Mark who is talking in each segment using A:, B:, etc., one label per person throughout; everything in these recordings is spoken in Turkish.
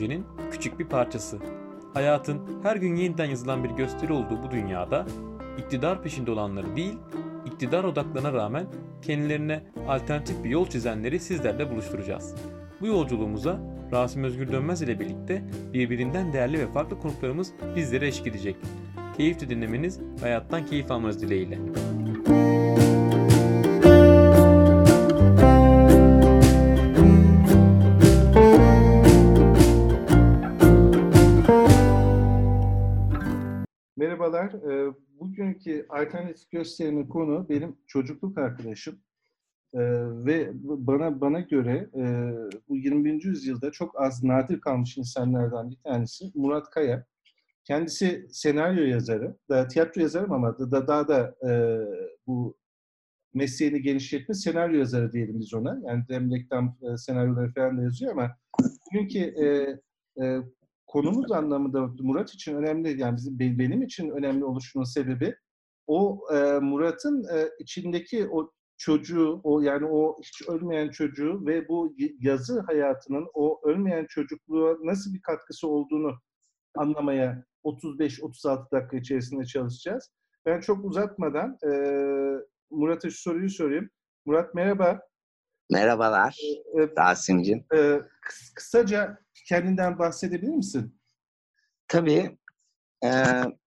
A: projenin küçük bir parçası. Hayatın her gün yeniden yazılan bir gösteri olduğu bu dünyada iktidar peşinde olanları değil, iktidar odaklarına rağmen kendilerine alternatif bir yol çizenleri sizlerle buluşturacağız. Bu yolculuğumuza Rasim Özgür Dönmez ile birlikte birbirinden değerli ve farklı konuklarımız bizlere eşlik edecek. Keyifli dinlemeniz, hayattan keyif almanız dileğiyle.
B: Merhabalar. Ee, bugünkü alternatif gösterinin konu benim çocukluk arkadaşım. Ee, ve bana bana göre e, bu 21. yüzyılda çok az nadir kalmış insanlardan bir tanesi Murat Kaya. Kendisi senaryo yazarı, da tiyatro yazarı ama da, da daha da e, bu mesleğini genişletme senaryo yazarı diyelim biz ona. Yani reklam e, senaryoları falan da yazıyor ama bugünkü konumuz anlamında Murat için önemli, yani bizim benim için önemli oluşunun sebebi o e, Murat'ın e, içindeki o çocuğu, o yani o hiç ölmeyen çocuğu ve bu yazı hayatının o ölmeyen çocukluğa nasıl bir katkısı olduğunu anlamaya 35-36 dakika içerisinde çalışacağız. Ben çok uzatmadan e, Murat'a şu soruyu sorayım. Murat merhaba.
C: Merhabalar e, Rasim'cim.
B: E, kısaca kendinden bahsedebilir misin?
C: Tabii. E,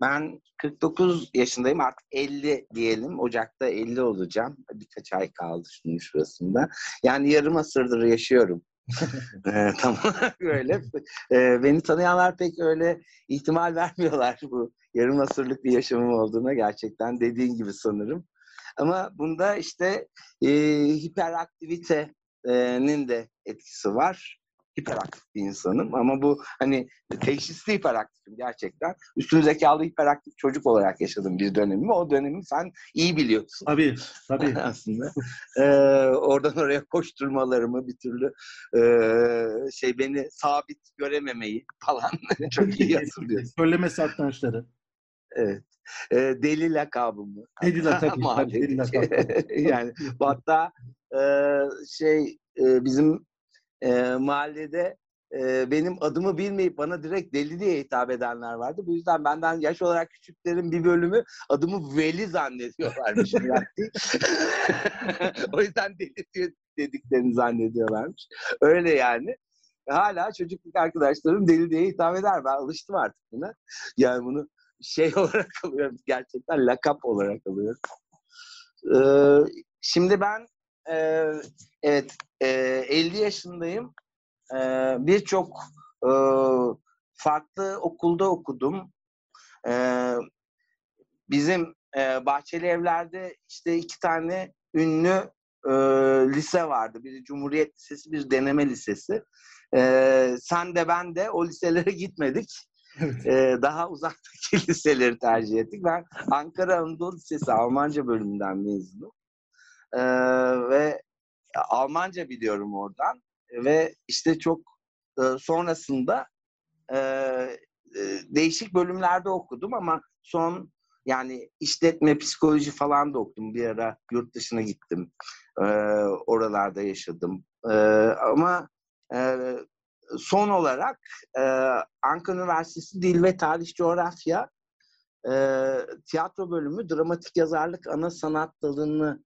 C: ben 49 yaşındayım artık 50 diyelim. Ocak'ta 50 olacağım. Birkaç ay kaldı şimdi şurasında. Yani yarım asırdır yaşıyorum. e, tamam böyle. E, beni tanıyanlar pek öyle ihtimal vermiyorlar bu yarım asırlık bir yaşamım olduğuna gerçekten dediğin gibi sanırım. Ama bunda işte e, hiperaktivitenin de etkisi var hiperaktif bir insanım ama bu hani teşhisli hiperaktifim gerçekten. Üstün zekalı hiperaktif çocuk olarak yaşadım bir dönemimi. O dönemi sen iyi biliyorsun.
B: Tabii, tabii.
C: Aslında. Ee, oradan oraya koşturmalarımı bir türlü e, şey beni sabit görememeyi falan çok iyi hatırlıyorum.
B: Söyleme satrançları.
C: Evet. E, deli lakabımı.
B: Deli lakabı. deli lakabı.
C: yani hatta e, şey e, bizim e, mahallede e, benim adımı bilmeyip bana direkt deli diye hitap edenler vardı. Bu yüzden benden yaş olarak küçüklerin bir bölümü adımı Veli zannediyorlarmış. o yüzden deli dediklerini zannediyorlarmış. Öyle yani. Hala çocukluk arkadaşlarım deli diye hitap eder. Ben alıştım artık buna. Yani bunu şey olarak alıyorum. Gerçekten lakap olarak alıyorum. Ee, şimdi ben e, evet e, 50 yaşındayım. E, Birçok e, farklı okulda okudum. E, bizim e, Bahçeli Evler'de işte iki tane ünlü e, lise vardı. Biri Cumhuriyet Lisesi, bir deneme lisesi. E, sen de ben de o liselere gitmedik. Evet. E, daha uzaktaki liseleri tercih ettik. Ben Ankara Anadolu Lisesi Almanca bölümünden mezunum. E, ve Almanca biliyorum oradan ve işte çok e, sonrasında e, e, değişik bölümlerde okudum ama son yani işletme, psikoloji falan da okudum. Bir ara yurt dışına gittim. E, oralarda yaşadım. E, ama e, son olarak e, Ankara Üniversitesi Dil ve Tarih Coğrafya e, tiyatro bölümü dramatik yazarlık ana sanat dalını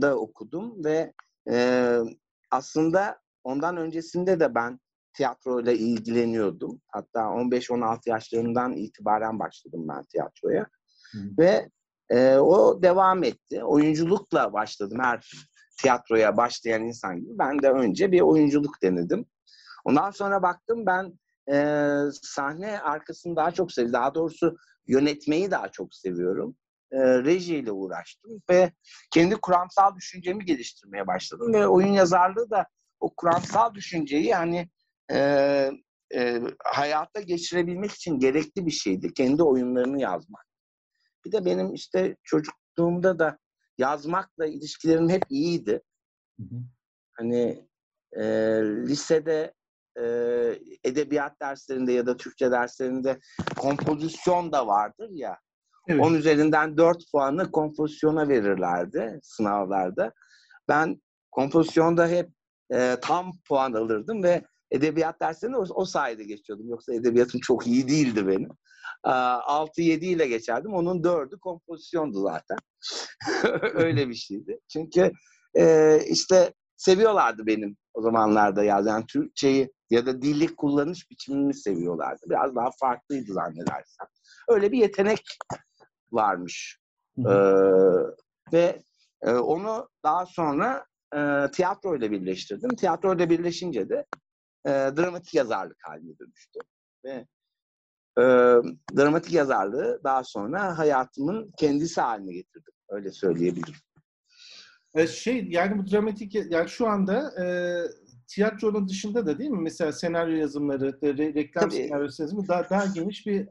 C: da okudum ve e, aslında ondan öncesinde de ben tiyatroyla ilgileniyordum. Hatta 15-16 yaşlarından itibaren başladım ben tiyatroya. Hı. Ve e, o devam etti. Oyunculukla başladım her tiyatroya başlayan insan gibi. Ben de önce bir oyunculuk denedim. Ondan sonra baktım ben e, sahne arkasını daha çok seviyorum. Daha doğrusu yönetmeyi daha çok seviyorum e, rejiyle uğraştım ve kendi kuramsal düşüncemi geliştirmeye başladım ve oyun yazarlığı da o kuramsal düşünceyi yani e, e, hayata geçirebilmek için gerekli bir şeydi. Kendi oyunlarını yazmak. Bir de benim işte çocukluğumda da yazmakla ilişkilerim hep iyiydi. Hı hı. Hani e, lisede e, edebiyat derslerinde ya da Türkçe derslerinde kompozisyon da vardır ya. Evet. 10 üzerinden 4 puanı kompozisyona verirlerdi sınavlarda. Ben kompozisyonda hep e, tam puan alırdım ve edebiyat derslerinde o, o sayede geçiyordum. Yoksa edebiyatım çok iyi değildi benim. 6-7 ile geçerdim. Onun 4'ü kompozisyondu zaten. Öyle bir şeydi. Çünkü e, işte seviyorlardı benim o zamanlarda ya. Yani Türkçeyi ya da dillik kullanış biçimimi seviyorlardı. Biraz daha farklıydı zannedersem. Öyle bir yetenek varmış. Ee, ve e, onu daha sonra e, tiyatro ile birleştirdim. Tiyatro ile birleşince de e, dramatik yazarlık haline dönüştü. Ve e, dramatik yazarlığı daha sonra hayatımın kendisi haline getirdim. Öyle söyleyebilirim.
B: E, şey yani bu dramatik yani şu anda e, tiyatronun dışında da değil mi? Mesela senaryo yazımları, re, reklam Tabii. senaryosu yazımı daha, daha geniş bir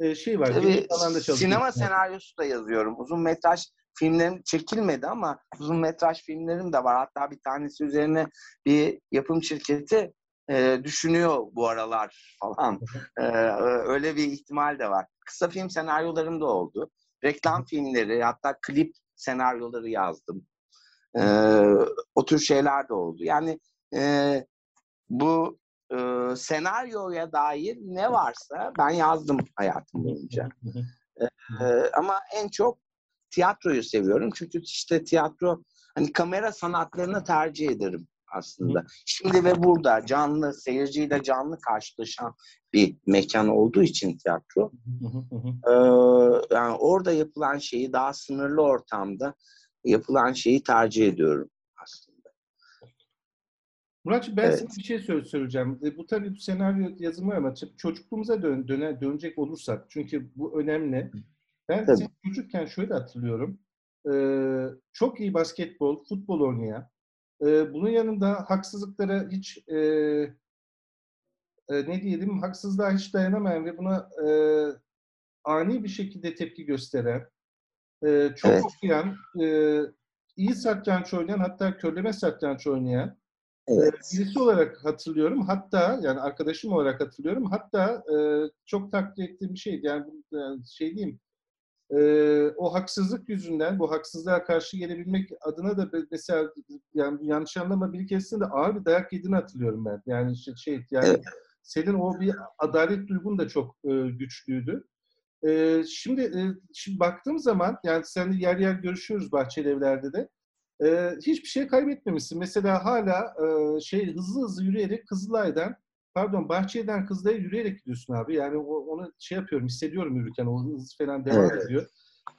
B: e, şey var.
C: Tabii, sinema senaryosu da yazıyorum. Uzun metraj filmlerim çekilmedi ama uzun metraj filmlerim de var. Hatta bir tanesi üzerine bir yapım şirketi e, düşünüyor bu aralar falan. E, öyle bir ihtimal de var. Kısa film senaryolarım da oldu. Reklam filmleri, hatta klip senaryoları yazdım. E, o tür şeyler de oldu. Yani e, bu e, senaryoya dair ne varsa ben yazdım hayatım boyunca. E, ama en çok tiyatroyu seviyorum. Çünkü işte tiyatro hani kamera sanatlarını tercih ederim aslında. Şimdi ve burada canlı, seyirciyle canlı karşılaşan bir mekan olduğu için tiyatro. ee, yani orada yapılan şeyi daha sınırlı ortamda yapılan şeyi tercih ediyorum aslında.
B: Muratçı ben evet. sana bir şey söyleyeceğim. E, bu tabii senaryo yazımı ama çocukluğumuza dön, döne, dönecek olursak çünkü bu önemli. Ben tabii. çocukken şöyle hatırlıyorum. Ee, çok iyi basketbol, futbol oynayan, e, bunun yanında haksızlıklara hiç e, e, ne diyelim haksızlığa hiç dayanamayan ve buna e, ani bir şekilde tepki gösteren, e, çok evet. okuyan, e, iyi satranç oynayan hatta körleme satranç oynayan evet. e, birisi olarak hatırlıyorum. Hatta yani arkadaşım olarak hatırlıyorum. Hatta e, çok takdir ettiğim bir şeydi. Yani şey diyeyim e, o haksızlık yüzünden bu haksızlığa karşı gelebilmek adına da mesela yani yanlış anlama bir keresinde de ağır bir dayak yediğini hatırlıyorum ben. Yani şey, şey yani senin o bir adalet duygun da çok e, güçlüydü. E, şimdi e, şimdi baktığım zaman yani seninle yer yer görüşüyoruz bahçeli evlerde de. E, hiçbir şey kaybetmemişsin. Mesela hala e, şey hızlı hızlı yürüyerek Kızılay'dan pardon Bahçeli'den Kızılay'a yürüyerek gidiyorsun abi. Yani o, onu şey yapıyorum, hissediyorum yürürken o hız falan devam evet. ediyor.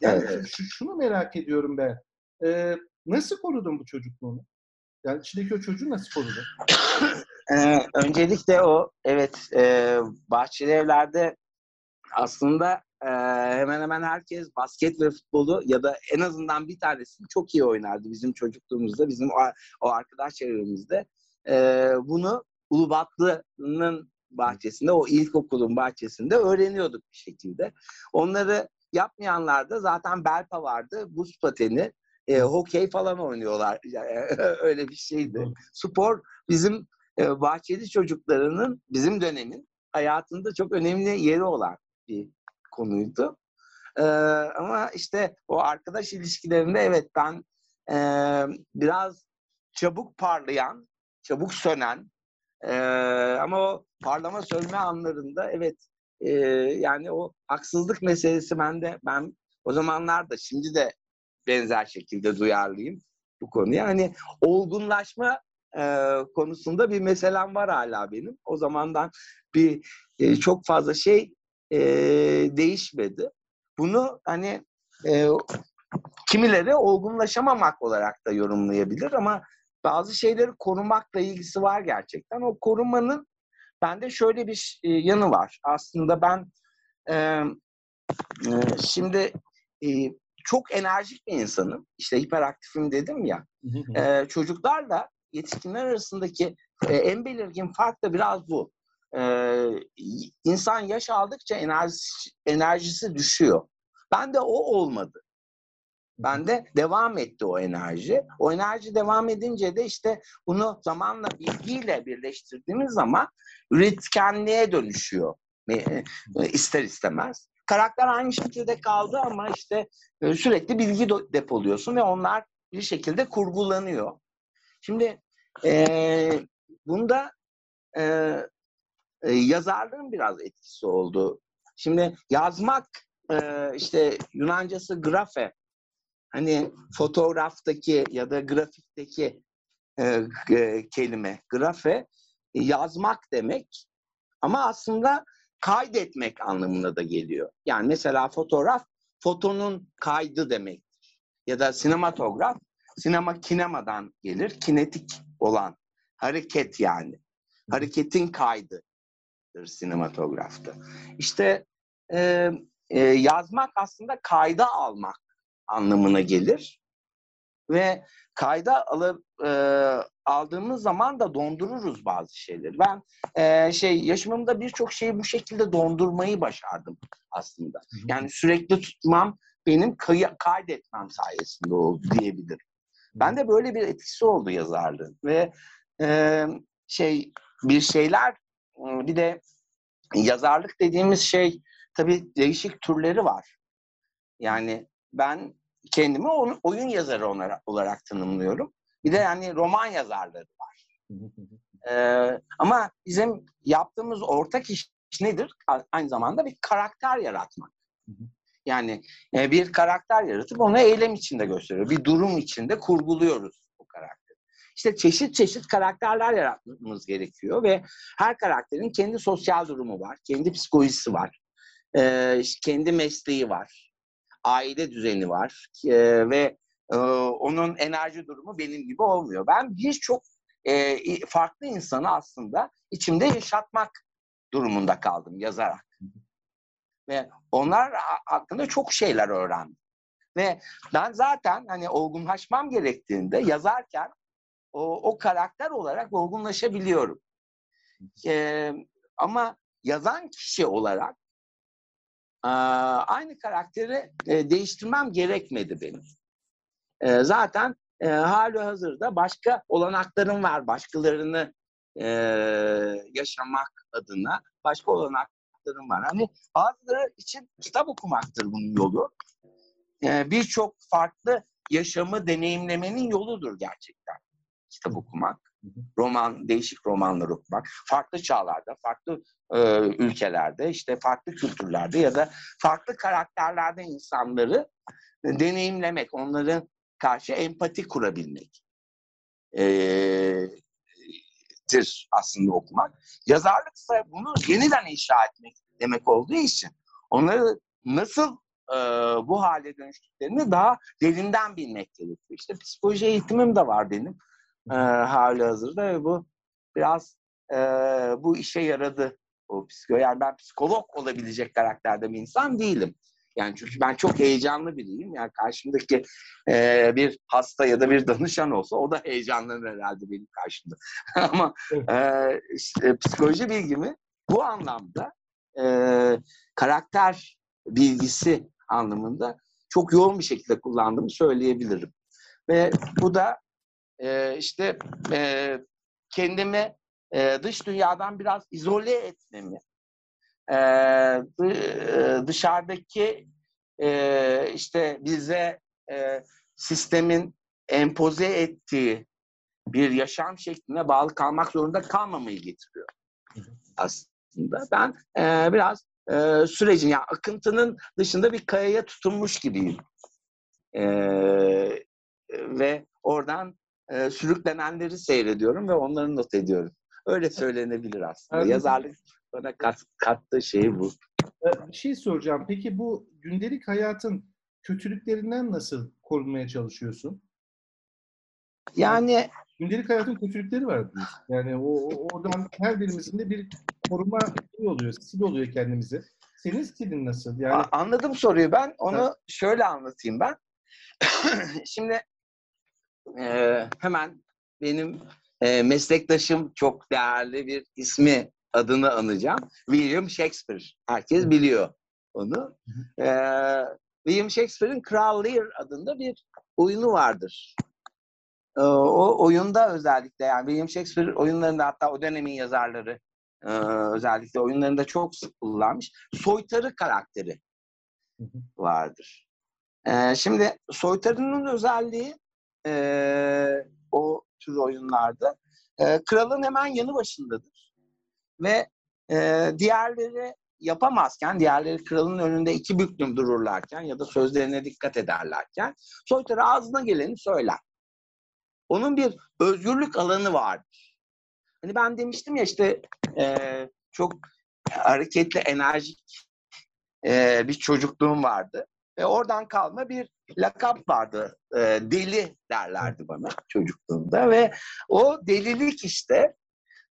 B: Yani evet. şu, şunu merak ediyorum ben. Ee, nasıl korudun bu çocukluğunu? Yani içindeki o çocuğu nasıl korudun?
C: ee, öncelikle o evet e, bahçeli evlerde aslında e, hemen hemen herkes basket ve futbolu ya da en azından bir tanesini çok iyi oynardı bizim çocukluğumuzda, bizim o, o arkadaş çevremizde. E, bunu Ulubatlı'nın bahçesinde, o ilkokulun bahçesinde öğreniyorduk bir şekilde. Onları yapmayanlar da zaten Belpa vardı, buz pateni, e, hokey falan oynuyorlar. öyle bir şeydi. Spor bizim e, bahçeli çocuklarının, bizim dönemin hayatında çok önemli yeri olan bir konuydu. E, ama işte o arkadaş ilişkilerinde evet ben e, biraz çabuk parlayan, çabuk sönen, ee, ama o parlama sönme anlarında evet e, yani o haksızlık meselesi bende ben o zamanlarda şimdi de benzer şekilde duyarlıyım bu konuya. Hani olgunlaşma e, konusunda bir meselem var hala benim. O zamandan bir e, çok fazla şey e, değişmedi. Bunu hani e, kimileri olgunlaşamamak olarak da yorumlayabilir ama bazı şeyleri korumakla ilgisi var gerçekten. O korumanın bende şöyle bir yanı var. Aslında ben e, e, şimdi e, çok enerjik bir insanım. İşte hiperaktifim dedim ya. e, çocuklarla yetişkinler arasındaki e, en belirgin fark da biraz bu. E, insan yaş aldıkça enerjisi, enerjisi düşüyor. Ben de o olmadı. Bende devam etti o enerji. O enerji devam edince de işte bunu zamanla bilgiyle birleştirdiğimiz zaman üretkenliğe dönüşüyor. E, e, ister istemez. Karakter aynı şekilde kaldı ama işte e, sürekli bilgi depoluyorsun ve onlar bir şekilde kurgulanıyor. Şimdi e, bunda e, e, yazarlığın biraz etkisi oldu. Şimdi yazmak e, işte Yunancası grafe. Hani fotoğraftaki ya da grafikteki e, e, kelime grafe e, yazmak demek ama aslında kaydetmek anlamına da geliyor. Yani mesela fotoğraf fotonun kaydı demektir. Ya da sinematograf sinema kinemadan gelir. Kinetik olan hareket yani. Hareketin kaydıdır sinematografta. İşte e, e, yazmak aslında kayda almak anlamına gelir. Ve kayda alıp e, aldığımız zaman da dondururuz bazı şeyleri. Ben e, şey yaşamımda birçok şeyi bu şekilde dondurmayı başardım aslında. Yani sürekli tutmam benim kay- kaydetmem sayesinde oldu diyebilirim. Ben de böyle bir etkisi oldu yazarlığın ve e, şey bir şeyler bir de yazarlık dediğimiz şey tabii değişik türleri var. Yani ben kendimi oyun yazarı olarak tanımlıyorum. Bir de yani roman yazarları var. Ee, ama bizim yaptığımız ortak iş nedir? Aynı zamanda bir karakter yaratmak. Yani e, bir karakter yaratıp onu eylem içinde gösteriyor. Bir durum içinde kurguluyoruz. İşte çeşit çeşit karakterler yaratmamız gerekiyor ve her karakterin kendi sosyal durumu var, kendi psikolojisi var, e, kendi mesleği var, aile düzeni var e, ve e, onun enerji durumu benim gibi olmuyor. Ben birçok e, farklı insanı aslında içimde yaşatmak durumunda kaldım yazarak. Ve onlar hakkında çok şeyler öğrendim. Ve ben zaten hani olgunlaşmam gerektiğinde yazarken o, o karakter olarak olgunlaşabiliyorum. Ee, ama yazan kişi olarak e, aynı karakteri e, değiştirmem gerekmedi benim. E, zaten e, hali hazırda başka olanaklarım var. Başkalarını e, yaşamak adına başka olanak kitaplarım var. Hani bazıları için kitap okumaktır bunun yolu. Ee, Birçok farklı yaşamı deneyimlemenin yoludur gerçekten kitap okumak. Roman, değişik romanlar okumak. Farklı çağlarda, farklı e, ülkelerde, işte farklı kültürlerde ya da farklı karakterlerde insanları deneyimlemek, onların karşı empati kurabilmek. Demektir aslında okumak. Yazarlıksa bunu yeniden inşa etmek demek olduğu için onları nasıl e, bu hale dönüştüklerini daha derinden bilmek gerekiyor. İşte psikoloji eğitimim de var benim e, hali hazırda ve bu biraz e, bu işe yaradı. O psiko yani ben psikolog olabilecek karakterde bir insan değilim. Yani çünkü ben çok heyecanlı biriyim. Yani karşımdaki e, bir hasta ya da bir danışan olsa o da heyecanlanır herhalde benim karşımda. Ama e, işte, psikoloji bilgimi bu anlamda e, karakter bilgisi anlamında çok yoğun bir şekilde kullandığımı söyleyebilirim. Ve bu da e, işte e, kendimi e, dış dünyadan biraz izole etmemi, e, dışarıdaki e, işte bize e, sistemin empoze ettiği bir yaşam şekline bağlı kalmak zorunda kalmamayı getiriyor aslında. Ben e, biraz e, sürecin, yani akıntının dışında bir kayaya tutunmuş gibiyim. E, ve oradan e, sürüklenenleri seyrediyorum ve onları not ediyorum. Öyle söylenebilir aslında. Evet. Yazarlık bana kat, kattığı şey bu.
B: Bir şey soracağım. Peki bu gündelik hayatın kötülüklerinden nasıl korunmaya çalışıyorsun?
C: Yani
B: gündelik hayatın kötülükleri var diyorsun. Yani o, oradan her birimizin de bir koruma şey oluyor, stil oluyor kendimize. Senin stilin nasıl? Yani
C: anladım soruyu ben. Onu evet. şöyle anlatayım ben. Şimdi e, hemen benim e, meslektaşım çok değerli bir ismi adını anacağım. William Shakespeare. Herkes biliyor onu. Ee, William Shakespeare'in Kral Lear adında bir oyunu vardır. Ee, o oyunda özellikle yani William Shakespeare oyunlarında hatta o dönemin yazarları e, özellikle oyunlarında çok sık kullanmış. Soytarı karakteri vardır. Ee, şimdi soytarının özelliği e, o tür oyunlarda e, kralın hemen yanı başındadır ve e, diğerleri yapamazken, diğerleri kralın önünde iki büklüm dururlarken ya da sözlerine dikkat ederlerken soytarı ağzına geleni söyler. Onun bir özgürlük alanı vardır. Hani ben demiştim ya işte e, çok hareketli, enerjik e, bir çocukluğum vardı. Ve oradan kalma bir lakap vardı. E, deli derlerdi bana çocukluğumda ve o delilik işte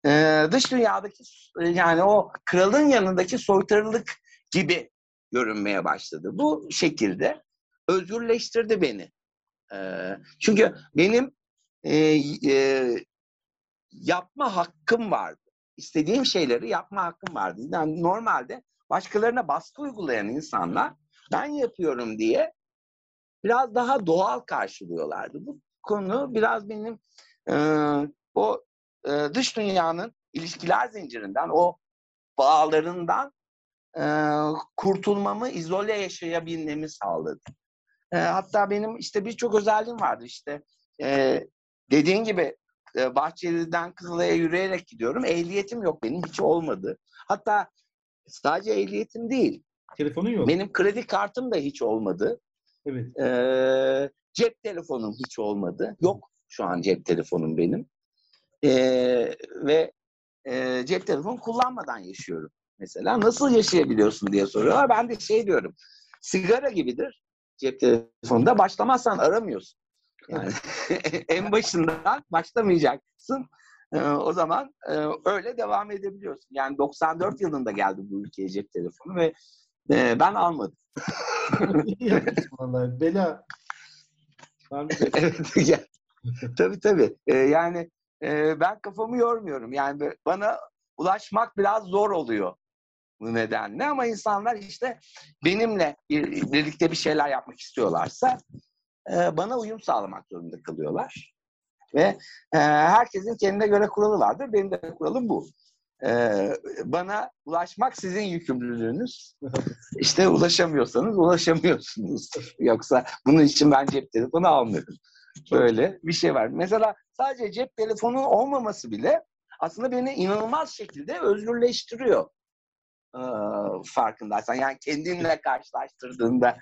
C: e, dış dünyadaki yani o kralın yanındaki soytarılık gibi görünmeye başladı. Bu şekilde özgürleştirdi beni. E, çünkü benim e, e, yapma hakkım vardı. İstediğim şeyleri yapma hakkım vardı. Yani normalde başkalarına baskı uygulayan insanlar ben yapıyorum diye biraz daha doğal karşılıyorlardı. Bu konu biraz benim e, o e, dış dünyanın ilişkiler zincirinden, o bağlarından e, kurtulmamı, izole yaşayabilmemi sağladı. E, hatta benim işte birçok özelliğim vardı. İşte e, dediğin gibi e, Bahçeli'den Kızılay'a yürüyerek gidiyorum. Ehliyetim yok benim, hiç olmadı. Hatta sadece ehliyetim değil.
B: Telefonun yok.
C: Benim kredi kartım da hiç olmadı.
B: Evet.
C: Ee, cep telefonum hiç olmadı. Yok şu an cep telefonum benim. Ee, ve e, cep telefonu kullanmadan yaşıyorum. Mesela nasıl yaşayabiliyorsun diye soruyorlar. Ben de şey diyorum. Sigara gibidir cep telefonunda. Başlamazsan aramıyorsun. Yani en başından başlamayacaksın. Ee, o zaman e, öyle devam edebiliyorsun. Yani 94 yılında geldi bu ülkeye cep telefonu ve e, ben almadım.
B: Vallahi. Bela.
C: Evet. ya- tabii tabii. Ee, yani e, ben kafamı yormuyorum. Yani bana ulaşmak biraz zor oluyor bu nedenle ama insanlar işte benimle bir, birlikte bir şeyler yapmak istiyorlarsa e, bana uyum sağlamak zorunda kalıyorlar. Ve e, herkesin kendine göre kuralı vardır. Benim de kuralım bu. E, bana ulaşmak sizin yükümlülüğünüz. İşte ulaşamıyorsanız ulaşamıyorsunuz. Yoksa bunun için ben cep telefonu almıyorum. Böyle bir şey var. Mesela sadece cep telefonu olmaması bile aslında beni inanılmaz şekilde özgürleştiriyor. Ee, farkındaysan. Yani kendinle karşılaştırdığında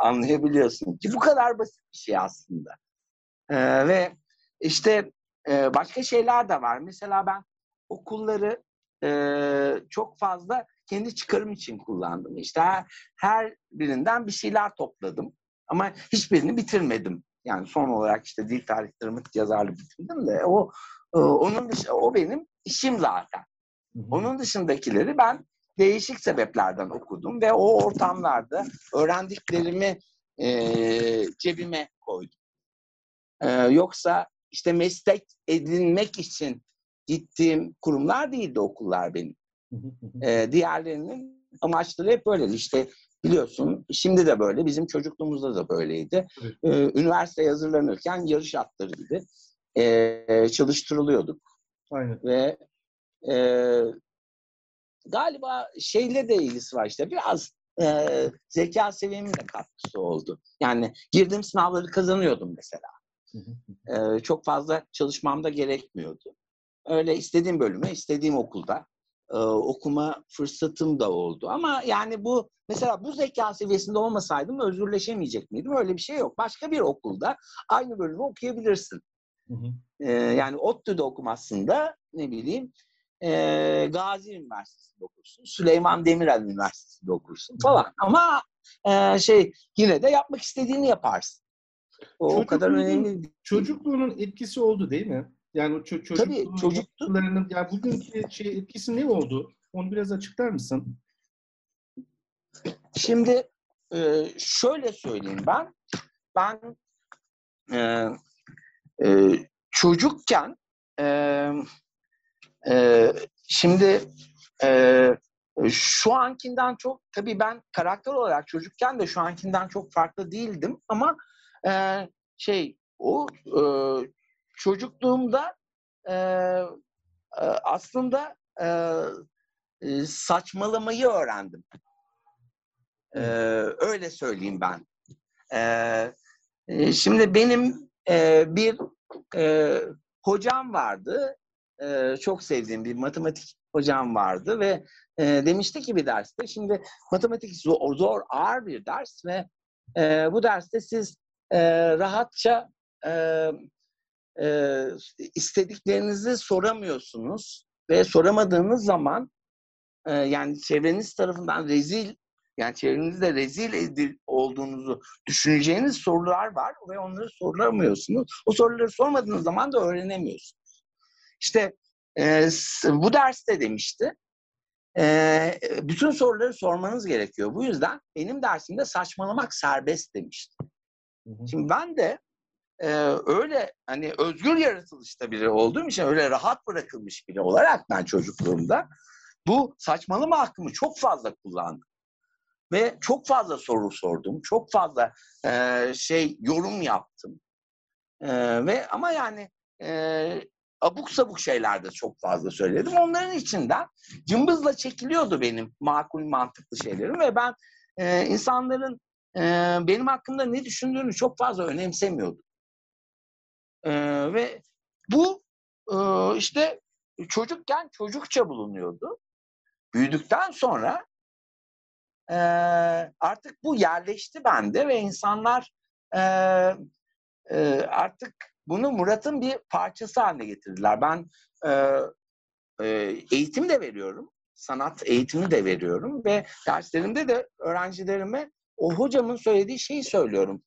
C: anlayabiliyorsun ki bu kadar basit bir şey aslında. Ee, ve işte e, başka şeyler de var. Mesela ben okulları e, çok fazla kendi çıkarım için kullandım. İşte her, her birinden bir şeyler topladım. Ama hiçbirini bitirmedim. Yani son olarak işte dil tarih dramatik yazarlık bitirdim de o e, onun dışı, o benim işim zaten. Onun dışındakileri ben değişik sebeplerden okudum ve o ortamlarda öğrendiklerimi e, cebime koydum. E, yoksa işte meslek edinmek için gittiğim kurumlar değildi okullar benim. E, diğerlerinin amaçları hep böyle. İşte biliyorsun şimdi de böyle, bizim çocukluğumuzda da böyleydi.
B: Evet.
C: E, üniversiteye hazırlanırken yarış atları gibi e, çalıştırılıyorduk
B: Aynen.
C: ve e, galiba şeyle de ilgisi var işte biraz e, zeka seviyemin de katkısı oldu. Yani girdiğim sınavları kazanıyordum mesela. E, çok fazla çalışmam da gerekmiyordu. Öyle istediğim bölüme, istediğim okulda e, okuma fırsatım da oldu. Ama yani bu mesela bu zeka seviyesinde olmasaydım özgürleşemeyecek miydim? Öyle bir şey yok. Başka bir okulda aynı bölümü okuyabilirsin. Ee, yani ODTÜ'de okumazsın da ne bileyim e, Gazi Üniversitesi'nde okursun, Süleyman Demirel Üniversitesi'nde okursun falan. Ama e, şey yine de yapmak istediğini yaparsın. O, o kadar önemli.
B: Çocukluğunun etkisi oldu değil mi? Yani o ço-
C: Tabii,
B: çocukluğun
C: çocuktu-
B: yapılarının- yani bugünkü şey etkisi ne oldu? Onu biraz açıklar mısın?
C: Şimdi e, şöyle söyleyeyim ben. Ben e, e, çocukken e, e, şimdi e, şu ankinden çok tabii ben karakter olarak çocukken de şu ankinden çok farklı değildim ama e, şey o e, çocukluğumda e, e, aslında e, e, saçmalamayı öğrendim. Ee, öyle söyleyeyim ben. E, şimdi benim e, bir e, hocam vardı. e, çok sevdiğim bir matematik hocam vardı ve e, demişti ki bir derste şimdi matematik zor, zor ağır bir ders ve e, bu derste siz e, rahatça e, e, istediklerinizi soramıyorsunuz ve soramadığınız zaman e, yani çevreniz tarafından rezil yani çevrenizde rezil edil olduğunuzu düşüneceğiniz sorular var ve onları soramıyorsunuz. O soruları sormadığınız zaman da öğrenemiyorsunuz. İşte e, bu derste demişti. E, bütün soruları sormanız gerekiyor. Bu yüzden benim dersimde saçmalamak serbest demişti. Hı hı. Şimdi ben de e, öyle hani özgür yaratılışta biri olduğum için öyle rahat bırakılmış biri olarak ben çocukluğumda bu saçmalama hakkımı çok fazla kullandım. Ve çok fazla soru sordum. Çok fazla e, şey yorum yaptım. E, ve ama yani e, abuk sabuk şeyler de çok fazla söyledim. Onların içinden cımbızla çekiliyordu benim makul mantıklı şeylerim ve ben e, insanların e, benim hakkında ne düşündüğünü çok fazla önemsemiyordum. E, ve bu e, işte çocukken çocukça bulunuyordu. Büyüdükten sonra e, artık bu yerleşti bende ve insanlar e, e, artık bunu Murat'ın bir parçası haline getirdiler. Ben e, e, eğitim de veriyorum, sanat eğitimi de veriyorum ve derslerimde de öğrencilerime o hocamın söylediği şeyi söylüyorum.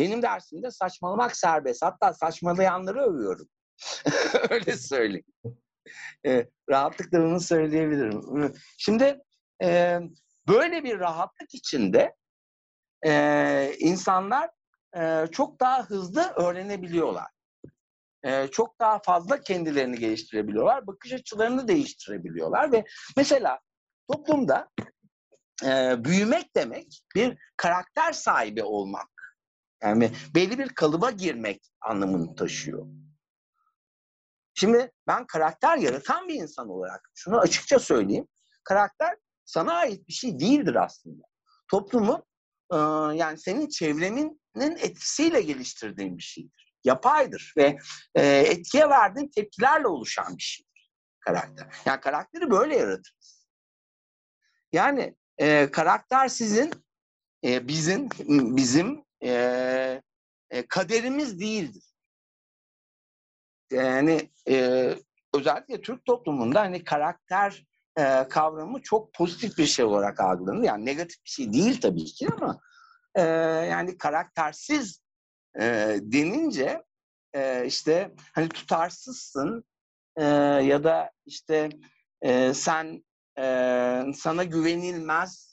C: Benim dersimde saçmalamak serbest. Hatta saçmalayanları övüyorum. Öyle söyleyeyim. E, rahatlıkla bunu söyleyebilirim. Şimdi e, böyle bir rahatlık içinde e, insanlar e, çok daha hızlı öğrenebiliyorlar. E, çok daha fazla kendilerini geliştirebiliyorlar. Bakış açılarını değiştirebiliyorlar ve mesela toplumda e, büyümek demek bir karakter sahibi olmak. Yani belli bir kalıba girmek anlamını taşıyor. Şimdi ben karakter yaratan bir insan olarak şunu açıkça söyleyeyim. Karakter sana ait bir şey değildir aslında. Toplumu yani senin çevrenin etkisiyle geliştirdiğin bir şeydir. Yapaydır ve etkiye verdiğin tepkilerle oluşan bir şeydir karakter. Yani karakteri böyle yaratırız. Yani karakter sizin, bizim, bizim kaderimiz değildir. Yani özellikle Türk toplumunda hani karakter e, kavramı çok pozitif bir şey olarak algılanır. Yani negatif bir şey değil tabii ki ama e, yani karaktersiz e, denince e, işte hani tutarsızsın e, ya da işte e, sen e, sana güvenilmez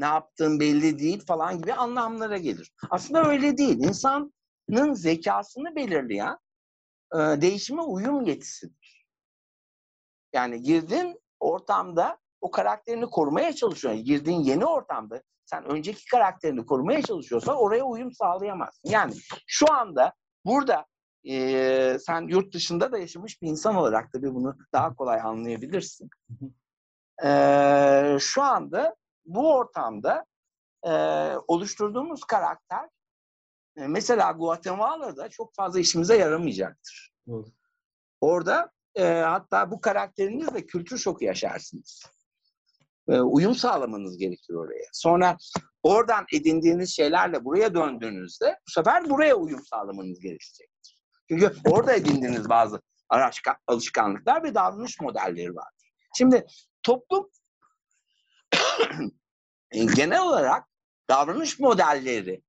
C: ne yaptığın belli değil falan gibi anlamlara gelir. Aslında öyle değil. İnsanın zekasını belirleyen e, değişime uyum yetisidir. Yani girdin ortamda o karakterini korumaya çalışıyorsun. Girdiğin yeni ortamda sen önceki karakterini korumaya çalışıyorsan oraya uyum sağlayamazsın. Yani şu anda burada e, sen yurt dışında da yaşamış bir insan olarak tabii bunu daha kolay anlayabilirsin. E, şu anda bu ortamda e, oluşturduğumuz karakter e, mesela Guatemala'da çok fazla işimize yaramayacaktır. Orada e, hatta bu karakterinizle kültür şoku yaşarsınız. E, uyum sağlamanız gerekir oraya. Sonra oradan edindiğiniz şeylerle buraya döndüğünüzde bu sefer buraya uyum sağlamanız gerekecektir. Çünkü orada edindiğiniz bazı alışkanlıklar ve davranış modelleri var. Şimdi toplum genel olarak davranış modelleri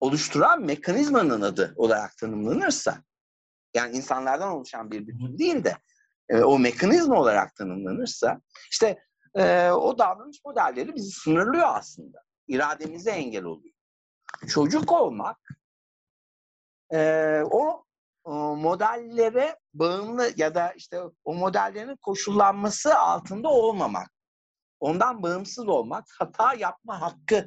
C: oluşturan mekanizmanın adı olarak tanımlanırsa yani insanlardan oluşan bir bütün değil de e, o mekanizma olarak tanımlanırsa işte e, o davranış modelleri bizi sınırlıyor aslında. İrademize engel oluyor. Çocuk olmak e, o, o modellere bağımlı ya da işte o modellerin koşullanması altında olmamak. Ondan bağımsız olmak, hata yapma hakkı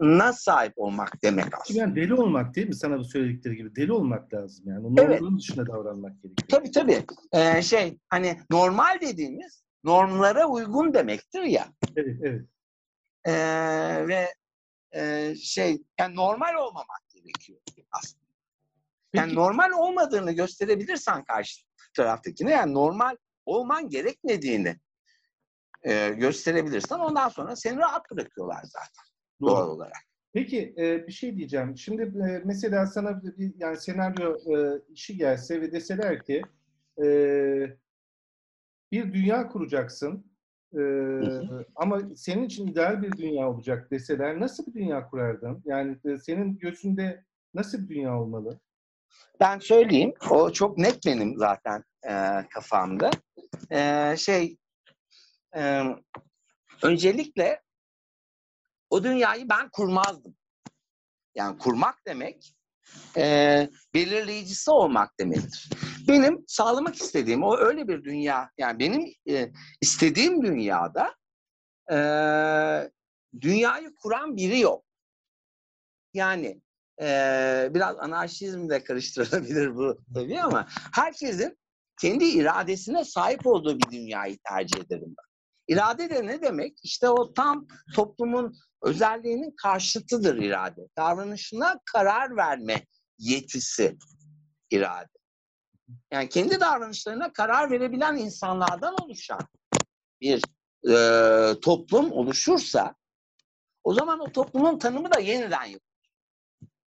C: na sahip olmak demek aslında.
B: Yani deli olmak değil mi? Sana bu söyledikleri gibi deli olmak lazım yani. Onun evet. dışında davranmak gerekiyor.
C: Tabii tabii. Ee, şey hani normal dediğimiz normlara uygun demektir ya.
B: Evet, evet.
C: Ee, ve e, şey yani normal olmamak gerekiyor aslında. Peki. Yani normal olmadığını gösterebilirsen karşı taraftakine yani normal olman gerekmediğini e, gösterebilirsen ondan sonra seni rahat bırakıyorlar zaten
B: Doğru.
C: doğal olarak.
B: Peki e, bir şey diyeceğim. Şimdi e, mesela sana bir yani senaryo e, işi gelse ve deseler ki e, bir dünya kuracaksın e, ama senin için ideal bir dünya olacak deseler nasıl bir dünya kurardın? Yani e, senin gözünde nasıl bir dünya olmalı?
C: Ben söyleyeyim. O çok net benim zaten e, kafamda. E, şey e, öncelikle o dünyayı ben kurmazdım. Yani kurmak demek e, belirleyicisi olmak demektir. Benim sağlamak istediğim o öyle bir dünya yani benim e, istediğim dünyada e, dünyayı kuran biri yok. Yani e, biraz anarşizmle karıştırılabilir bu tabii ama herkesin kendi iradesine sahip olduğu bir dünyayı tercih ederim ben. İrade de ne demek? İşte o tam toplumun özelliğinin karşıtıdır irade. Davranışına karar verme yetisi irade. Yani kendi davranışlarına karar verebilen insanlardan oluşan bir e, toplum oluşursa o zaman o toplumun tanımı da yeniden yapılır.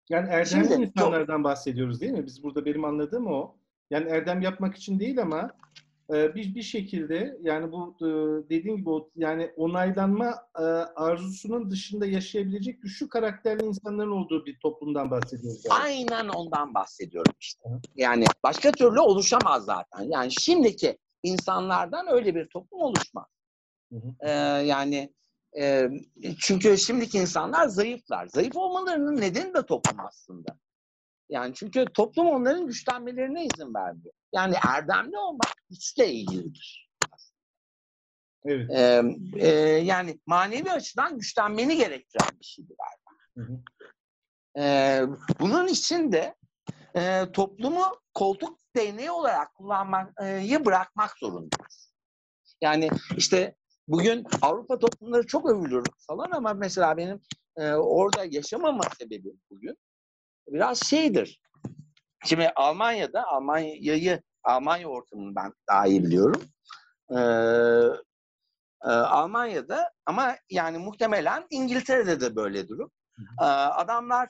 B: Yani erdemli
C: Şimdi-
B: insanlardan bahsediyoruz değil mi? Biz burada benim anladığım o. Yani erdem yapmak için değil ama bir bir şekilde yani bu e, dediğim gibi yani onaylanma e, arzusunun dışında yaşayabilecek güçlü karakterli insanların olduğu bir toplumdan bahsediyoruz. Yani.
C: Aynen ondan bahsediyorum işte. Yani başka türlü oluşamaz zaten. Yani şimdiki insanlardan öyle bir toplum oluşmaz.
B: Hı hı.
C: Ee, yani e, çünkü şimdiki insanlar zayıflar. Zayıf olmalarının nedeni de toplum aslında. Yani çünkü toplum onların güçlenmelerine izin vermiyor. Yani erdemli olmak güçle ilgilidir.
B: Evet.
C: Ee, e, yani manevi açıdan güçlenmeni gerektiren bir şeydir.
B: Hı hı.
C: Ee, bunun için de e, toplumu koltuk değneği olarak kullanmayı bırakmak zorundayız. Yani işte bugün Avrupa toplumları çok övülür falan ama mesela benim e, orada yaşamama sebebim bugün biraz şeydir. Şimdi Almanya'da Almanya'yı Almanya ortamını ben daha iyi biliyorum. Ee, e, Almanya'da ama yani muhtemelen İngiltere'de de böyle durum. Ee, adamlar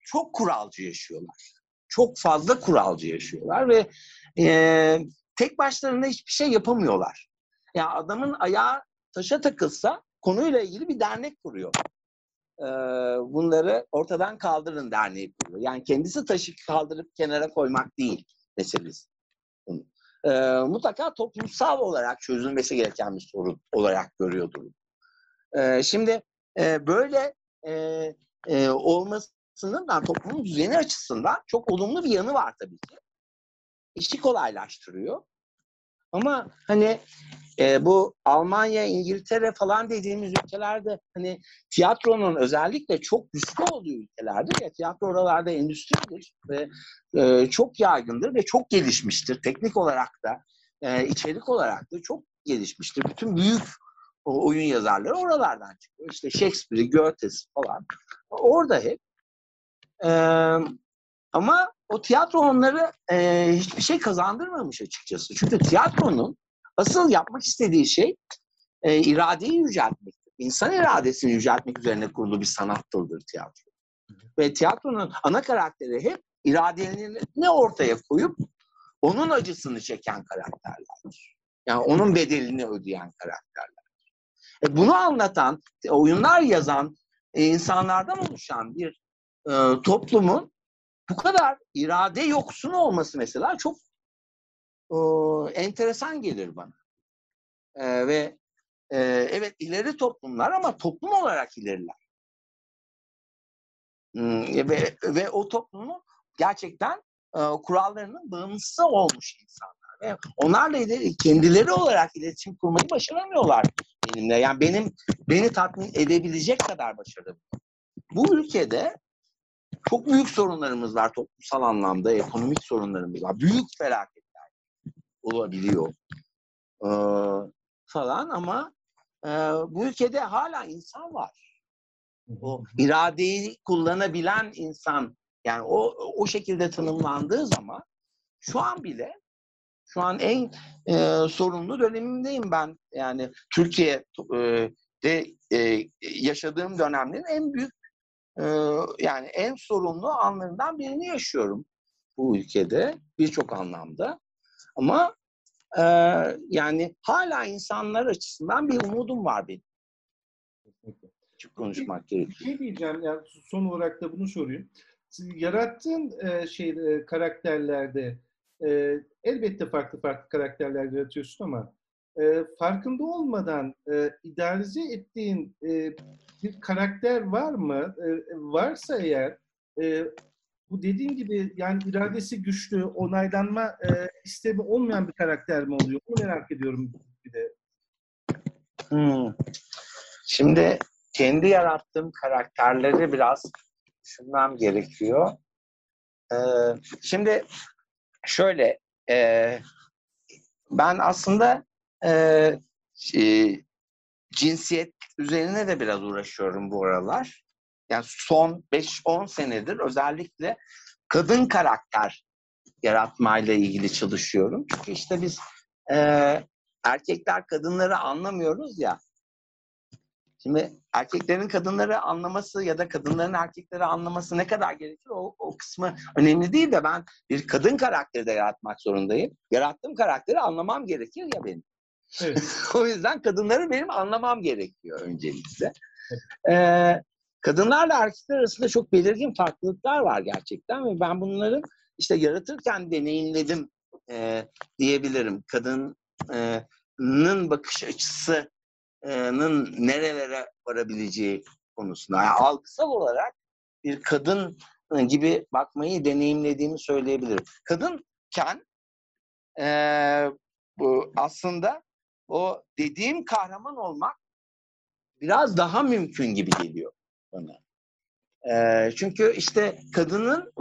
C: çok kuralcı yaşıyorlar. Çok fazla kuralcı yaşıyorlar ve e, tek başlarına hiçbir şey yapamıyorlar. Yani adamın ayağı taşa takılsa konuyla ilgili bir dernek kuruyor. Bunları ortadan kaldırın derneği kuruyor. Yani kendisi taşı kaldırıp kenara koymak değil meselesi. Ee, mutlaka toplumsal olarak çözülmesi gereken bir sorun olarak görüyordur. Ee, şimdi e, böyle e, e, olmasının da toplumun düzeni açısından çok olumlu bir yanı var tabii ki. İşi kolaylaştırıyor. Ama hani e, bu Almanya, İngiltere falan dediğimiz ülkelerde hani tiyatronun özellikle çok güçlü olduğu ülkelerde ya tiyatro oralarda endüstridir ve e, çok yaygındır ve çok gelişmiştir. Teknik olarak da e, içerik olarak da çok gelişmiştir. Bütün büyük oyun yazarları oralardan çıkıyor. İşte Shakespeare, Goethe's falan. Orada hep. Ee, ama o tiyatro onları e, hiçbir şey kazandırmamış açıkçası. Çünkü tiyatronun asıl yapmak istediği şey e, iradeyi yüceltmektir. İnsan iradesini yüceltmek üzerine kurulu bir sanat dalıdır tiyatro. Ve tiyatronun ana karakteri hep iradelerini ortaya koyup onun acısını çeken karakterlerdir. Yani onun bedelini ödeyen karakterler. E bunu anlatan, oyunlar yazan e, insanlardan oluşan bir e, toplumun bu kadar irade yoksunu olması mesela çok e, enteresan gelir bana. E, ve e, evet ileri toplumlar ama toplum olarak ileriler. Hmm, ve, ve o toplumun gerçekten e, kurallarının bağımlısı olmuş insanlar. Ve onlarla ileri, kendileri olarak iletişim kurmayı başaramıyorlar benimle. Yani benim beni tatmin edebilecek kadar başarılı. Bu ülkede çok büyük sorunlarımız var toplumsal anlamda, ekonomik sorunlarımız var. Büyük felaketler olabiliyor ee, falan ama e, bu ülkede hala insan var. O iradeyi kullanabilen insan yani o o şekilde tanımlandığı zaman şu an bile şu an en e, sorunlu dönemimdeyim ben. Yani Türkiye'de e, yaşadığım dönemlerin en büyük e, yani en sorunlu anlarından birini yaşıyorum bu ülkede birçok anlamda. Ama e, yani hala insanlar açısından bir umudum var benim. Açık konuşmak gerekiyor.
B: Ne diyeceğim yani son olarak da bunu sorayım. Siz yarattığın e, şey e, karakterlerde e, elbette farklı farklı karakterler yaratıyorsun ama e, farkında olmadan e, idealize ettiğin e, bir karakter var mı? E, varsa eğer e, bu dediğin gibi yani iradesi güçlü, onaylanma e, istemi olmayan bir karakter mi oluyor? Bunu merak ediyorum bir de.
C: Hmm. Şimdi kendi yarattığım karakterleri biraz düşünmem gerekiyor. Ee, şimdi şöyle e, ben aslında e, cinsiyet üzerine de biraz uğraşıyorum bu aralar. Yani son 5-10 senedir özellikle kadın karakter yaratmayla ilgili çalışıyorum. Çünkü işte biz e, erkekler kadınları anlamıyoruz ya. Şimdi erkeklerin kadınları anlaması ya da kadınların erkekleri anlaması ne kadar gerekir o, o kısmı önemli değil de ben bir kadın karakteri de yaratmak zorundayım. Yarattığım karakteri anlamam gerekir ya benim.
B: Evet.
C: o yüzden kadınları benim anlamam gerekiyor öncelikle. Ee, kadınlarla erkekler arasında çok belirgin farklılıklar var gerçekten ve ben bunların işte yaratırken deneyimledim e, diyebilirim. Kadının bakış açısı nın nerelere varabileceği konusunda. Yani algısal olarak bir kadın gibi bakmayı deneyimlediğimi söyleyebilirim. Kadınken e, bu aslında o dediğim kahraman olmak biraz daha mümkün gibi geliyor bana. E, çünkü işte kadının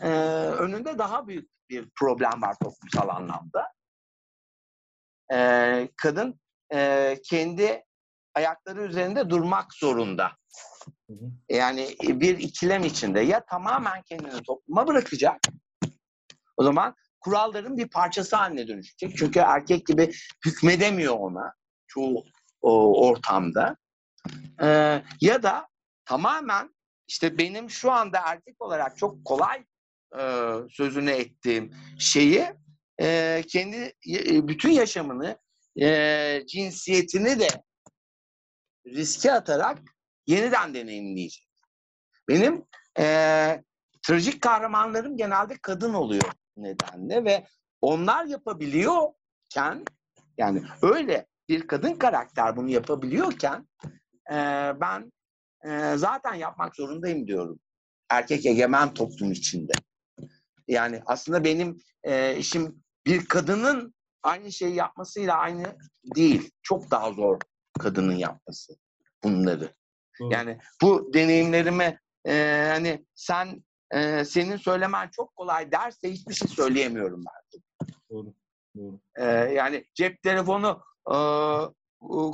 C: e, önünde daha büyük bir problem var toplumsal anlamda. E, kadın e, kendi ayakları üzerinde durmak zorunda. Yani bir ikilem içinde ya tamamen kendini topluma bırakacak. O zaman kuralların bir parçası haline dönüşecek. Çünkü erkek gibi hükmedemiyor ona çoğu o, ortamda. Ee, ya da tamamen işte benim şu anda erkek olarak çok kolay e, sözünü ettiğim şeyi e, kendi e, bütün yaşamını e, cinsiyetini de riske atarak yeniden deneyimleyecek. Benim e, trajik kahramanlarım genelde kadın oluyor nedenle ve onlar yapabiliyorken yani öyle bir kadın karakter bunu yapabiliyorken e, ben e, zaten yapmak zorundayım diyorum. Erkek egemen toplum içinde. Yani aslında benim e, işim bir kadının aynı şeyi yapmasıyla aynı değil. Çok daha zor kadının yapması bunları. Doğru. Yani bu deneyimlerime e, hani sen e, senin söylemen çok kolay derse hiçbir şey söyleyemiyorum artık.
B: Doğru. Doğru.
C: E, yani cep telefonu e,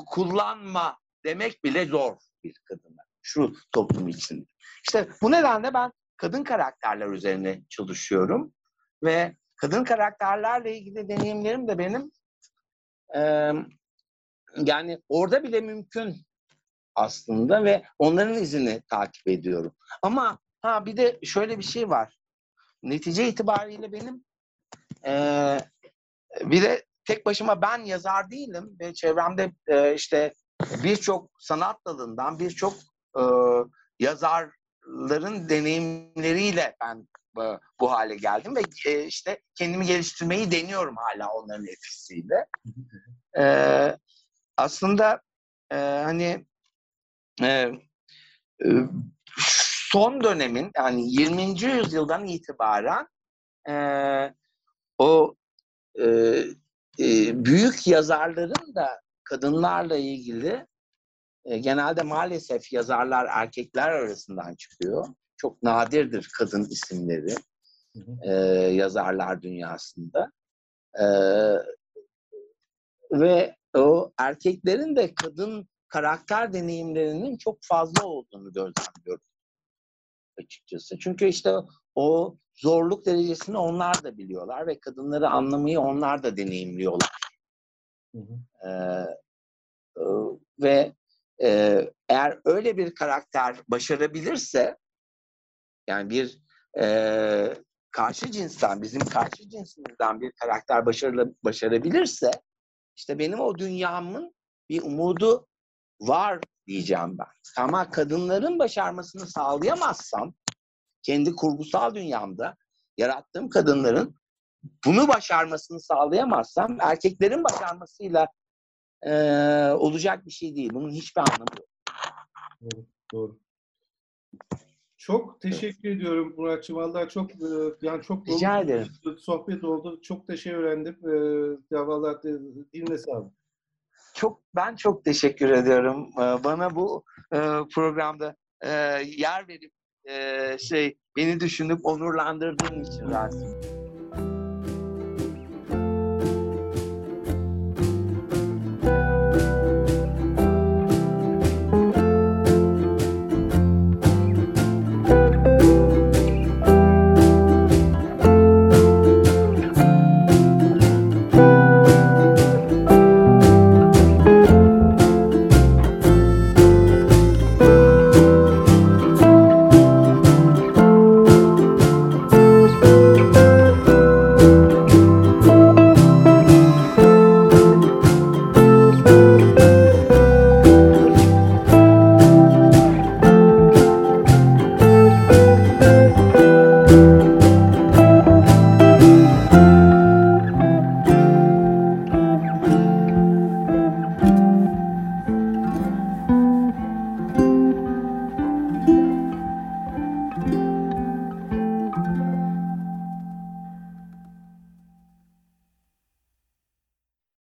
C: kullanma demek bile zor bir kadına. Şu toplum içinde. İşte bu nedenle ben kadın karakterler üzerine çalışıyorum ve kadın karakterlerle ilgili deneyimlerim de benim e, yani orada bile mümkün aslında ve onların izini takip ediyorum. Ama ha bir de şöyle bir şey var. Netice itibariyle benim e, bir de tek başıma ben yazar değilim ve çevremde e, işte birçok sanat dalından birçok e, yazarların deneyimleriyle ben e, bu hale geldim ve e, işte kendimi geliştirmeyi deniyorum hala onların etkisiyle. E, aslında e, hani e, e, son dönemin yani 20. yüzyıldan itibaren e, o e, e, büyük yazarların da kadınlarla ilgili e, genelde maalesef yazarlar erkekler arasından çıkıyor. Çok nadirdir kadın isimleri e, yazarlar dünyasında. E, ve o erkeklerin de kadın karakter deneyimlerinin çok fazla olduğunu gözlemliyorum. Açıkçası. Çünkü işte o zorluk derecesini onlar da biliyorlar ve kadınları anlamayı onlar da deneyimliyorlar.
B: Hı hı.
C: Ee, e, ve e, eğer öyle bir karakter başarabilirse yani bir e, karşı cinsten, bizim karşı cinsimizden bir karakter başarılı, başarabilirse işte benim o dünyamın bir umudu var diyeceğim ben. Ama kadınların başarmasını sağlayamazsam kendi kurgusal dünyamda yarattığım kadınların bunu başarmasını sağlayamazsam erkeklerin başarmasıyla eee, olacak bir şey değil. Bunun hiçbir anlamı yok.
B: Doğru. Doğru. Çok teşekkür ediyorum Muratçım. Vallahi çok e, yani çok
C: Rica ederim.
B: sohbet oldu. Çok da şey öğrendim. E, ya vallahi diline sağlık.
C: Çok ben çok teşekkür ediyorum. Bana bu programda yer verip şey beni düşünüp onurlandırdığın için Rasim.